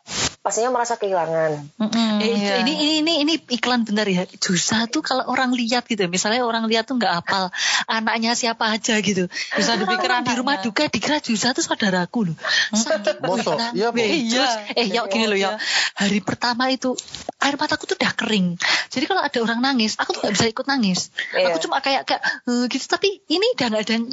pastinya merasa kehilangan Mm-mm, Eh, iya. ini ini ini ini iklan bentar ya. Jusa tuh kalau orang lihat gitu, ya, misalnya orang lihat tuh nggak hafal anaknya siapa aja gitu. Bisa dipikir di rumah duka dikira Jusa tuh saudaraku loh. Mosok? menang. Iya, Jus, eh yuk gini loh ya. Iya. Hari pertama itu air mataku tuh udah kering. Jadi kalau ada orang nangis, aku tuh nggak bisa ikut nangis. Iya. Aku cuma kayak kayak "Eh," gitu. Tapi ini udah nggak ada yang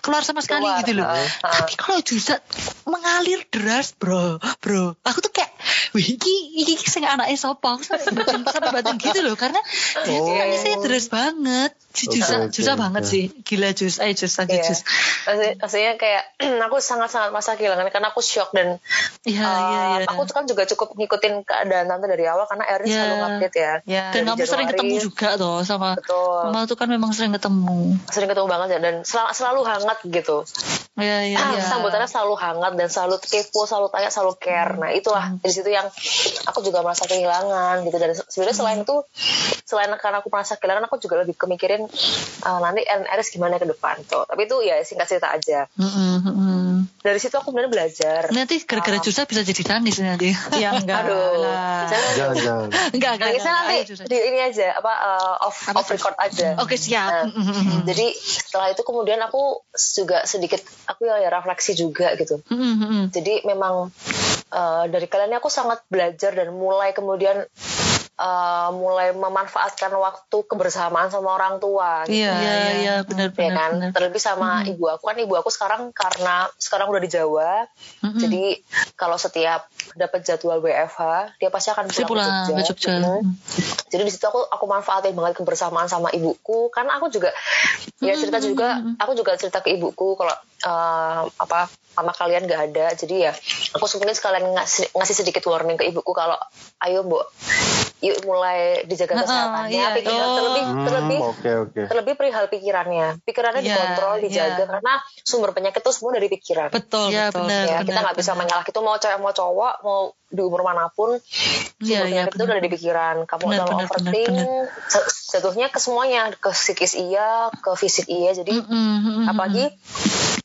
keluar sama sekali Keluar, gitu loh. ah, ah. Tapi kalau Jusa mengalir deras bro, bro. Aku tuh kayak, iki iki sing anaknya sopo. Aku sampai batin gitu loh karena Oh. nangisnya deras banget. Si Oke, Jusa, oke, Jusa oke. banget sih. Gila Jus, ayo Jus, lanjut Iya. Jus. Maksudnya, kayak aku sangat-sangat masa kehilangan karena aku shock dan Iya, uh, iya, iya. aku tuh kan juga cukup ngikutin keadaan tante dari awal karena Erin Iya. selalu update ya. Ya. Dan kamu sering ketemu juga toh sama Betul. Mama tuh kan memang sering ketemu. Sering ketemu banget ya dan sel- selalu hangat gitu. Iya, iya, Ah, iya. sambutannya selalu hangat dan selalu kepo, selalu tanya, selalu care. Nah itulah dari situ yang aku juga merasa kehilangan gitu. Dan sebenarnya selain itu, selain karena aku merasa kehilangan, aku juga lebih kemikirin ah, nanti NRS gimana ke depan tuh. Tapi itu ya singkat cerita aja. Mm-mm. Dari situ aku benar belajar. Nanti gara-gara Jusa bisa jadi nangis nanti. Ya enggak Aduh, lah. jangan. Jangan, enggak, enggak. Nangisnya nanti Ayo, di ini aja apa uh, off Apa off record aja. Oke, siap. Nah, Mm-mm, Jadi setelah itu kemudian aku juga sedikit aku ya, ya refleksi juga gitu. mm-mm. Jadi memang uh, dari kalian aku sangat belajar dan mulai kemudian uh, mulai memanfaatkan waktu kebersamaan sama orang tua. Gitu. Iya, Iya, iya. iya, benar, Ya benar, kan, benar. terlebih sama ibu aku kan ibu aku sekarang karena sekarang udah di Jawa, Mm-mm. jadi kalau setiap dapat jadwal WFH dia pasti akan pulang, pulang ke ke Jogja. Jogja. Mm. Jadi di situ aku aku manfaatin banget kebersamaan sama ibuku karena aku juga ya cerita juga aku juga cerita ke ibuku kalau eh, apa sama kalian gak ada jadi ya aku mungkin sekalian ngasih, ngasih sedikit warning ke ibuku kalau ayo mbok yuk mulai dijaga kesehatannya iya, pikiran iya. terlebih Hmm, terlebih Oke, oke. terlebih perihal pikirannya pikirannya Iya, dikontrol dijaga iya. karena sumber penyakit itu semua dari pikiran Betul, Iya, betul. benar. ya kita nggak bisa mengalah itu mau cewek mau cowok mau di umur mana pun Iya, sumber iya, penyakit itu benar. udah di pikiran kamu Benar, terlalu benar, overthink benar, jatuhnya ke semuanya ke psikis iya ke fisik iya jadi Mm-mm, mm-mm, apalagi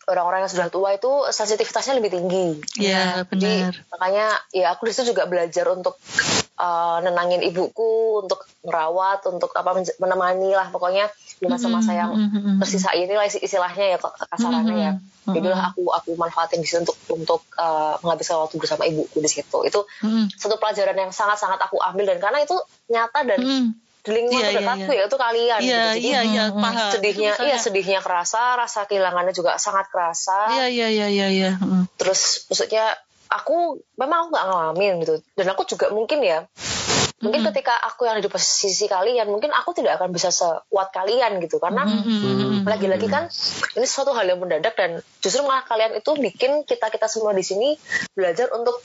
orang-orang yang sudah tua itu sensitivitasnya lebih tinggi Iya, jadi benar. makanya ya aku di situ juga belajar untuk uh, nenangin ibuku untuk merawat untuk apa menemani lah pokoknya di masa-masa yang Mm-mm, tersisa ini lah istilahnya ya kasarannya ya jadilah aku aku manfaatin di situ untuk untuk uh, menghabiskan waktu bersama ibuku di situ itu satu pelajaran yang sangat-sangat aku ambil dan karena itu nyata dan di lingkungan iya, terdekatku iya. ya itu kalian Iya, gitu. Jadi iya, iya, paham. sedihnya iya sedihnya kerasa rasa kehilangannya juga sangat kerasa Iya, iya, iya, iya, iya. Mm. terus maksudnya aku memang aku nggak ngalamin gitu. Dan aku juga mungkin ya mungkin ketika aku yang ada di posisi kalian mungkin aku tidak akan bisa sekuat kalian gitu. Karena lagi-lagi kan ini suatu hal yang mendadak dan justru malah kalian itu bikin kita kita semua di sini belajar untuk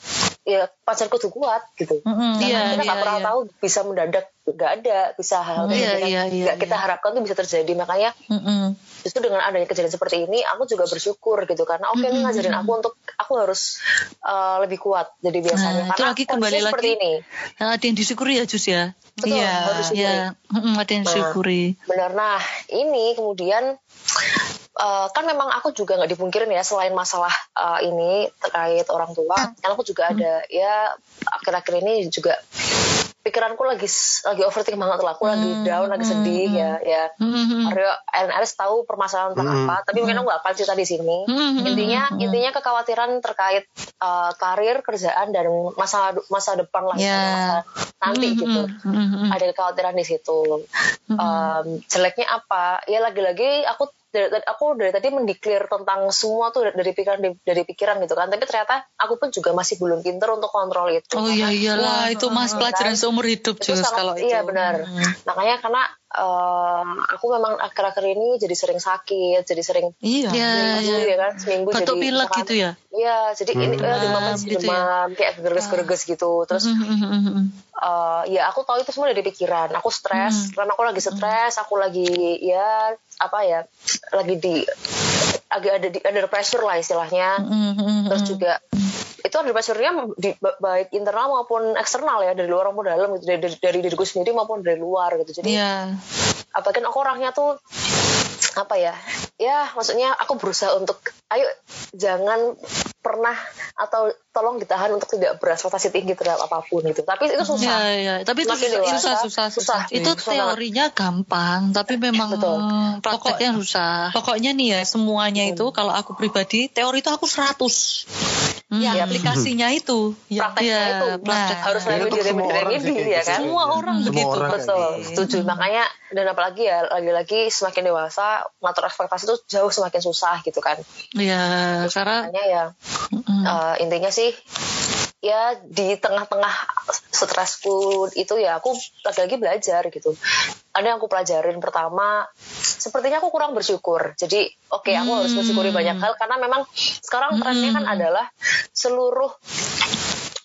ya pacar kudu kuat gitu Mm-mm, Karena iya, kita nggak iya, pernah iya. tahu bisa mendadak nggak ada bisa hal Iya, yang iya, iya, nggak kita iya. harapkan tuh bisa terjadi makanya Mm-mm. justru dengan adanya kejadian seperti ini aku juga bersyukur gitu karena oke ini ngajarin aku untuk aku harus uh, lebih kuat jadi biasanya Nah, itu karena lagi kembali kondisinya seperti lagi. ini Nah, ada yang disyukuri ya Jus ya betul Iya, harus syukuri. ya mm-mm, ada yang Nah. disyukuri benar nah ini kemudian uh, kan memang aku juga nggak dipungkirin ya selain masalah uh, ini terkait orang tua kan aku juga ada. Ya akhir-akhir ini juga pikiranku lagi lagi overthinking banget lah. Aku lagi down lagi sedih ya ya. Mm-mm. Aryo Aris tahu permasalahan tentang apa tapi mungkin aku nggak akan cerita di sini. Mm-mm. intinya intinya kekhawatiran terkait uh, karir kerjaan dan masa masa depan lah Ya. masa nanti gitu. Mm-mm. ada kekhawatiran di situ. Um, jeleknya apa? Ya lagi-lagi aku dari, dari- aku dari tadi mendeklar tentang semua tuh dari pikiran dari pikiran gitu kan. Tapi ternyata aku pun juga masih belum pinter untuk kontrol itu. Oh iya iyalah. Itu mas pelajaran seumur hidup itu sangat- kalau itu. iya benar makanya karena um, aku memang akhir-akhir ini jadi sering sakit jadi sering Iya. ya, seminggu ya. ya kan seminggu batuk jadi pilek gitu ya Iya, jadi ini eh, demam, gitu ya. demam kayak gerges-gerges gitu. Terus eh, ya aku tahu itu semua dari pikiran. Aku stres karena aku lagi stres, aku lagi ya apa ya, lagi di agak ada di under pressure lah istilahnya. Terus juga itu pressure-nya di, ba- baik internal maupun eksternal ya dari luar maupun dalam gitu dari, dari, dari diriku sendiri maupun dari luar gitu. Jadi Iya. apa kan aku orangnya tuh apa ya ya maksudnya aku berusaha untuk ayo jangan pernah atau tolong ditahan untuk tidak berekspektasi tinggi terhadap apa pun gitu tapi itu susah Iya, iya. Tapi itu susah, dewasa, susah, susah, susah. susah. Itu Susah banget. teorinya gampang, tapi memang Betul. prakteknya susah. Pokoknya nih ya semuanya itu kalau aku pribadi teori itu aku 100. Ya Iya. aplikasinya itu. Ya. prakteknya Iya, itu praktek. harus Kayaknya lebih untuk diri diri kayak ya gitu. kan Semua orang Semua begitu. orang betul gitu. setuju makanya dan apalagi ya lagi-lagi semakin dewasa ngatur ekspektasi itu jauh semakin susah gitu kan Iya, karena makanya ya eh, intinya sih ya di tengah-tengah stresku itu ya aku lagi-lagi belajar gitu. Ada yang aku pelajarin pertama sepertinya aku kurang bersyukur. Jadi oke aku harus bersyukuri banyak hal karena memang sekarang trennya kan adalah seluruh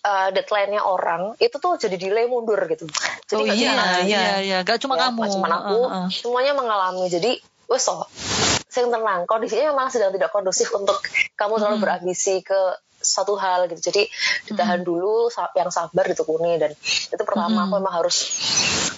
uh, deadline-nya orang itu tuh jadi delay mundur gitu. Jadi oh iya, cuma aku, iya, iya. Gak cuma ya, kamu. nggak cuma aku Uh, uh. semuanya mengalami. Jadi wes so sing tenang. Kondisinya memang sedang tidak kondusif untuk kamu terlalu berambisi ke satu hal gitu. Jadi ditahan dulu sa- yang sabar ditekuni dan itu pertama aku memang harus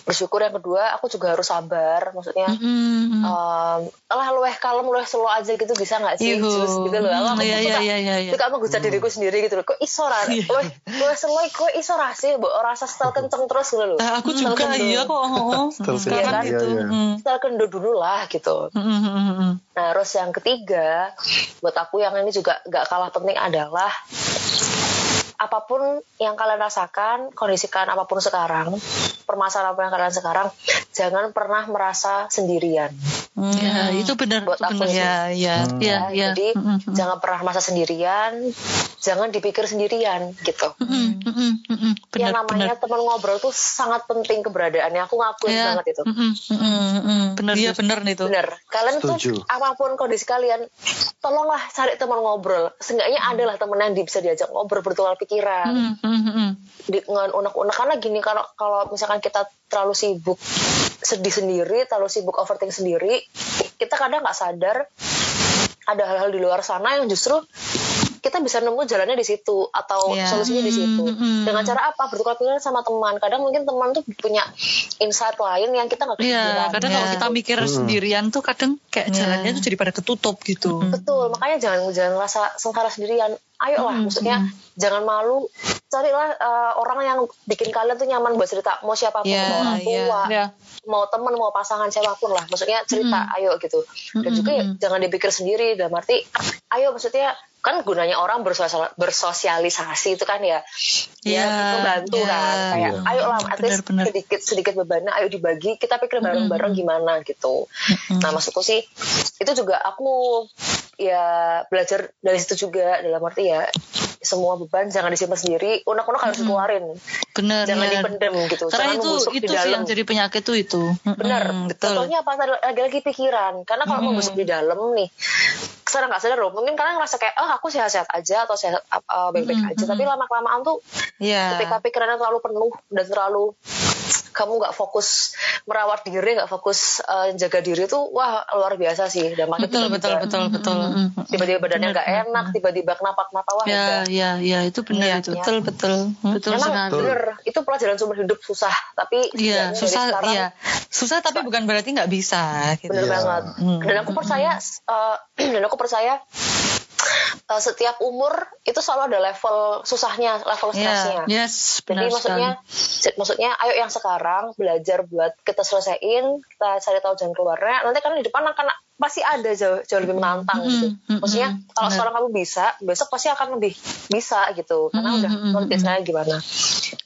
bersyukur yang kedua aku juga harus sabar maksudnya Mm-mm. um, lah luweh kalem luweh slow aja gitu bisa nggak sih Yuhu. Jus, gitu loh aku, aku Iya, suka iya, iya, iya, iya. suka menghujat diriku sendiri gitu loh kok iso ra luweh luweh slow kok iso ra sih mbok rasa setel kenceng terus gitu loh Nah, aku juga Setel iya kendo. kok. oh. Setel Sekarang kendo, itu. iya, iya. mm. setel kendo dulu lah gitu. Nah, terus yang ketiga, buat aku yang ini juga gak kalah penting adalah apa pun yang kalian rasakan, kondisikan apa pun sekarang, permasalahan apa yang kalian sekarang, jangan pernah merasa sendirian. Ya, itu benar, Buat itu aku benar. sih. Ya, ya, Hmm. ya, ya. Jadi Mm-mm, mm-mm. jangan pernah merasa sendirian, jangan dipikir sendirian gitu. Mm-mm, mm-mm, mm-mm. yang Benar, namanya benar. teman ngobrol tuh sangat penting keberadaannya. Aku ngakuin Ya, banget itu. mm-mm, mm-mm. Mm, mm. Bener, Iya nih tuh. Bener. Kalian Setuju. tuh apa pun kondisi kalian, tolonglah cari teman ngobrol. Seenggaknya Hmm. adalah teman yang bisa diajak ngobrol bertukar pikiran. Mm, mm, mm. Di- dengan unek-unek karena gini kalau kalau misalkan kita terlalu sibuk sedih sendiri, terlalu sibuk overthink sendiri, kita kadang nggak sadar ada hal-hal di luar sana yang justru kita bisa nemu jalannya di situ atau Iya. solusinya di situ. Hmm, Dengan cara apa? Bertukar pikiran sama teman. Kadang mungkin teman tuh punya insight lain yang kita nggak Iya, kepikiran. kadang kalau Ya. kita mikir sendirian tuh kadang kayak Ya. jalannya tuh jadi pada ketutup gitu. Betul, makanya jangan jangan ngerasa sengsara sendirian. Ayolah, maksudnya jangan malu. Carilah uh, orang yang bikin kalian tuh nyaman buat cerita. Mau siapa pun, Ya, mau orang ya. tua, Ya. mau teman, mau pasangan siapa pun lah. Maksudnya cerita, ayo gitu. Dan juga ya, jangan dipikir sendiri. Dalam arti, ayo maksudnya kan gunanya orang bersosial- bersosialisasi itu kan ya, ya Ya, membantu ya. kan. Kayak, Iya. ayo lah, at least Benar-benar. sedikit sedikit bebannya, ayo dibagi. Kita pikir bareng-bareng gimana gitu. Nah maksudku sih itu juga aku ya belajar dari situ juga dalam arti ya semua beban jangan disimpan sendiri. Unek-unek harus dikeluarin. Benar jangan ya. dipendem gitu. Karena jangan itu di itu sih dalam. yang jadi penyakit tuh itu. Benar Mm-mm, betul. Contohnya apa? Lagi-lagi pikiran. Karena kalau membusuk di dalam nih sadar nggak sadar loh. Mungkin kalian ngerasa kayak oh aku sehat-sehat aja atau sehat uh, baik-baik aja. Tapi lama kelamaan tuh Iya. ketika pikirannya terlalu penuh dan terlalu kamu nggak fokus merawat diri nggak fokus uh, jaga diri tuh wah luar biasa sih dampaknya Betul betul tiba-tiba- betul betul. tiba-tiba badannya nggak enak tiba-tiba kenapa-kenapa wah ya udah. ya ya itu benar Iya, itu betul betul. Hmm. betul Emang sekali bener itu pelajaran sumber hidup susah tapi Iya, Susah sekarang, iya. Susah tapi bukan berarti nggak bisa gitu. bener Iya. banget Hmm. dan aku percaya uh, dan aku percaya uh, setiap umur itu selalu ada level susahnya level Iya, stresnya yes Jadi benar maksudnya, sekali maksudnya ayo yang sekarang belajar buat kita selesaiin, kita cari tahu jalan keluarnya. Nanti kan di depan akan pasti ada jauh, jauh lebih menantang gitu. mm, Maksudnya mm, kalau sekarang kamu bisa, besok pasti akan lebih bisa gitu. Karena Mm, udah mm, mm, biasanya gimana.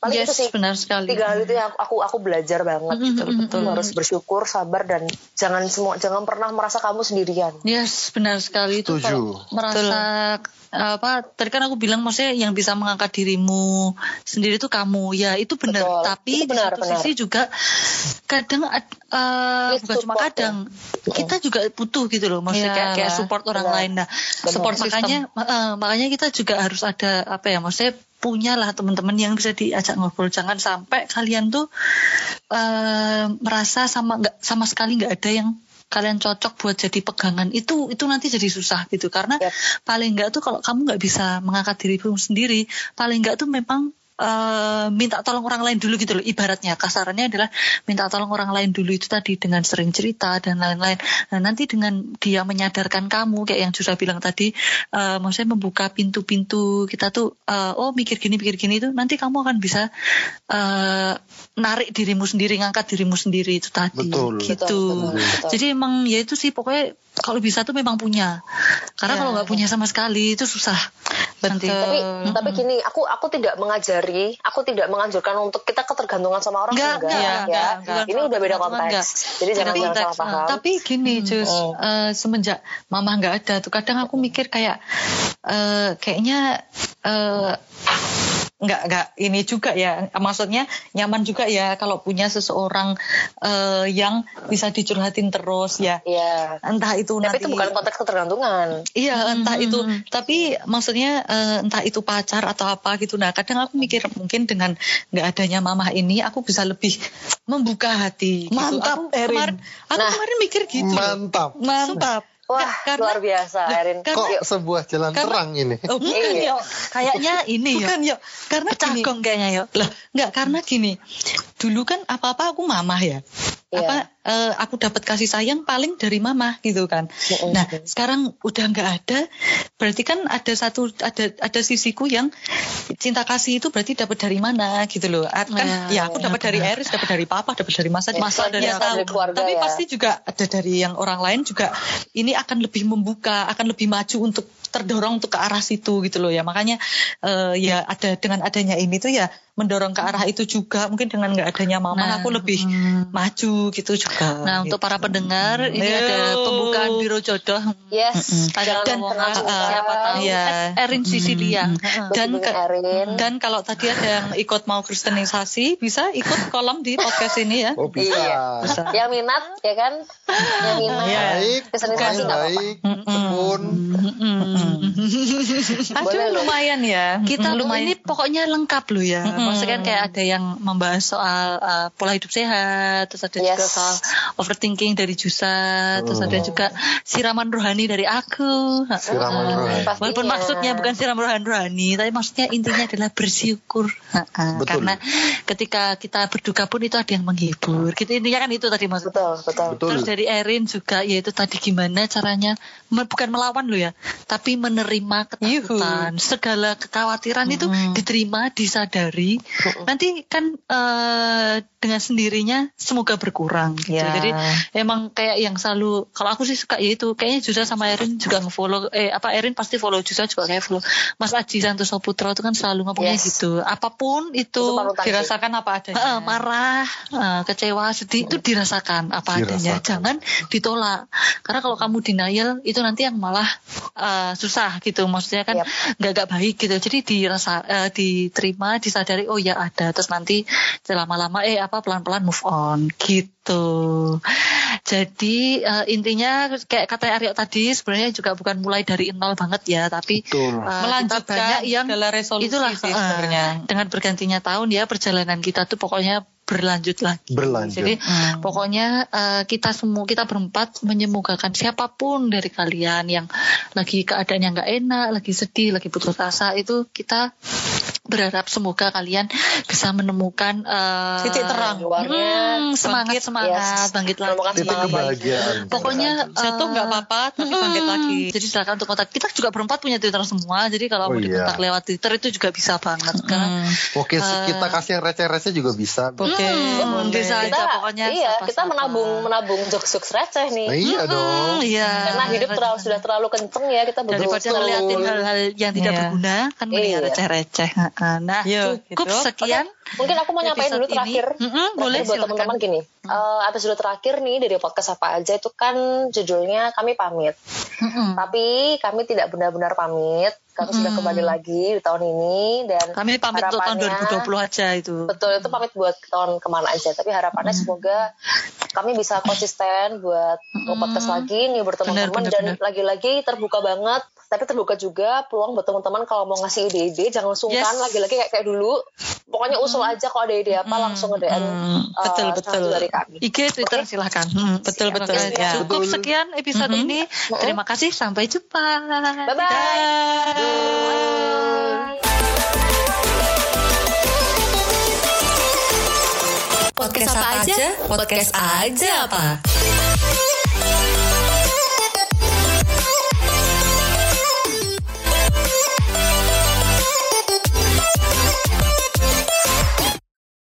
Paling yes itu sih benar sekali tiga hal itu yang aku aku belajar banget gitu. Kamu harus bersyukur, sabar dan jangan semua jangan pernah merasa kamu sendirian. Yes, benar sekali itu Setuju. merasa apa tadi kan aku bilang maksudnya yang bisa mengangkat dirimu sendiri itu kamu ya itu benar Betul. tapi Itu benar, di satu benar. sisi juga kadang eh, Need bukan cuma support, kadang kita juga butuh gitu loh maksudnya kayak, kayak Iyalah. support orang Benar. lain nah support Sistem. makanya eh, makanya kita juga harus ada apa ya maksudnya punya lah teman-teman yang bisa diajak ngobrol jangan sampai kalian tuh eh, merasa sama nggak sama sekali nggak ada yang kalian cocok buat jadi pegangan itu itu nanti jadi susah gitu karena Yap. paling nggak tuh kalau kamu nggak bisa mengangkat dirimu sendiri paling nggak tuh memang eh, minta tolong orang lain dulu gitu loh ibaratnya kasarannya adalah minta tolong orang lain dulu itu tadi dengan sering cerita dan lain-lain nah nanti dengan dia menyadarkan kamu kayak yang Jusa bilang tadi eh, maksudnya membuka pintu-pintu kita tuh eh, oh mikir gini mikir gini itu nanti kamu akan bisa eh, narik dirimu sendiri ngangkat dirimu sendiri itu tadi Betul. gitu Betul, betul, betul. jadi emang ya itu sih pokoknya kalau bisa tuh memang punya. Karena Ya. kalau nggak punya sama sekali itu susah. Nanti. Betul. tapi tapi gini aku aku tidak mengajari aku tidak menganjurkan untuk kita ketergantungan sama orang Enggak, enggak, enggak, ya enggak, bukan ini soal udah beda konteks. enggak. jadi jangan salah paham. Tapi gini, Jus, Oh. eh, semenjak mama nggak ada tuh, kadang aku mikir kayak eh, kayaknya eh, nggak nggak ini juga ya, maksudnya nyaman juga ya kalau punya seseorang eh, yang bisa dicurhatin terus ya. Iya. Entah itu tapi nanti itu bukan konteks ketergantungan Iya, entah itu, tapi maksudnya eh, entah itu pacar atau apa gitu. Nah, kadang aku mikir mungkin dengan nggak adanya mamah ini, aku bisa lebih membuka hati. gitu. Mantap, aku Erin. kemarin, aku Nah. kemarin mikir gitu. Mantap. Mantap. Wah Nggak, karena- luar biasa Erin Kok Yuk. sebuah jalan Karena- terang ini? Oh, bukan Iya. yo. kayaknya ini ya Bukan yo. Karena gini. cagong kayaknya ya Lah, nggak karena gini. Dulu kan apa-apa aku mamah ya. Iya. Apa eh, aku dapat kasih sayang paling dari mama gitu kan. Mm-mm. Nah, sekarang udah nggak ada. Berarti kan ada satu ada ada sisiku yang cinta kasih itu berarti dapat dari mana gitu loh. Ah, Kan Ya, ya aku ya, dapat dari benar. Eris, dapat dari papa, dapat dari masa Masa dari ya, dari keluarga Tapi ya. pasti juga ada dari yang orang lain juga ini akan lebih membuka, akan lebih maju untuk terdorong untuk ke arah situ gitu loh ya. Makanya eh, ya ada dengan adanya ini tuh ya mendorong ke arah itu juga. Mungkin dengan nggak adanya mama Nah, aku lebih hmm. maju gitu juga. Nah untuk gitu. para pendengar ini Yo. ada pembukaan biro jodoh yes ada jangan dan uh, sungkan. siapa tahu Iya. Erin Sicilia Dan dan ke- Erin Dan kalau tadi ada yang ikut mau kristenisasi, bisa ikut kolom di podcast ini ya. Oh bisa. Iya. yang minat ya kan yang minat Iya. Baik, Kesenangan baik, nggak apa-apa. baik, tekun. Aduh lumayan ya. kita Mm, tuh ini pokoknya lengkap loh ya. Mm-mm. Maksudnya kan kayak ada yang membahas soal uh, pola hidup sehat, terus ada juga Yes. soal overthinking dari Jusa, terus ada juga siraman rohani dari aku. Siraman Uh, rohani. Pastinya. Walaupun maksudnya bukan siram rohani rohani, tapi maksudnya intinya adalah bersyukur. Uh, Betul. Karena ketika kita berduka pun itu ada yang menghibur. Gitu intinya kan itu tadi maksudnya. betul betul Betul. Terus dari Erin juga yaitu tadi gimana caranya bukan melawan lo ya, tapi menerima ketakutan, segala kekhawatiran itu diterima, disadari. Nanti kan eh, dengan sendirinya semoga berkurang gitu. Ya. Jadi emang kayak yang selalu kalau aku sih suka ya itu kayaknya Jusa sama Erin juga nge-follow eh apa Erin pasti follow Jusa juga kayak follow Mas Aji Santoso Putra itu kan selalu ngomongnya Yes. gitu. Apa pun itu dirasakan apa adanya. Heeh, marah, eh, kecewa, sedih itu dirasakan apa adanya. Dirasakan. Jangan ditolak. Karena kalau kamu denial itu nanti yang malah uh, susah gitu. Maksudnya kan nggak nggak baik gitu. Jadi dirasa uh, diterima disadari oh ya ada. Terus nanti lama-lama eh apa pelan-pelan move on gitu. Jadi uh, intinya kayak kata Aryo tadi sebenarnya juga bukan mulai dari nol banget ya. Tapi Betul. uh, Melanjutkan banyak yang resolusi itulah sih uh, sebenarnya. dengan bergantinya tahun ya perjalanan kita tuh pokoknya berlanjut lagi. Berlanjut. Jadi Hmm. pokoknya eh, kita semua kita berempat menyemogakan siapa pun dari kalian yang lagi keadaannya nggak enak, lagi sedih, lagi putus asa itu kita berharap semoga kalian bisa menemukan eh, Titik terang. hmm, semangat Bangkit. semangat Yes. bangkit lagi. Titik semangat. kebahagiaan. Pokoknya Jatuh eh, nggak apa-apa, tapi bangkit Hmm, lagi. Jadi silakan untuk kontak. Kita juga berempat punya Twitter semua. Jadi kalau Oh mau iya. dikontak lewat Twitter itu juga bisa banget. Karena Hmm. Oke, kita kasih yang receh-receh juga bisa. Oke, Hmm, boleh. bisa aja kita pokoknya. iya kita menabung menabung jokes-jokes receh nih Nah, iya dong. Hmm, iya. karena hidup terlalu sudah terlalu kenceng ya kita daripada ngeliatin hal-hal yang tidak Iya. berguna kan mending Iya. Nah, Iya, cukup gitu. sekian. mungkin aku mau nyampein dulu terakhir Mm-mm, Terakhir boleh buat teman-teman gini Eh, episode terakhir nih dari podcast apa aja itu kan judulnya kami pamit Mm-mm. tapi kami tidak benar-benar pamit kami sudah Mm-mm. kembali lagi di tahun ini dan Kami pamit untuk tahun harapannya- 2020 aja itu. betul itu pamit buat tahun ke mana aja tapi harapannya semoga kami bisa konsisten buat Mm-mm. podcast lagi nih Benar, teman-teman dan lagi-lagi terbuka banget tapi terbuka juga peluang buat teman-teman kalau mau ngasih ide-ide jangan sungkan Yes. lagi-lagi kayak kayak dulu pokoknya usul aja kalau ada ide apa langsung nge DM Mm, uh, betul betul. dari kami IG Twitter silahkan. Mm, Betul, siap. betul, ya. Cukup sekian episode Mhm. ini. Terima kasih. Sampai jumpa. bye bye Podcast apa aja? Podcast aja apa?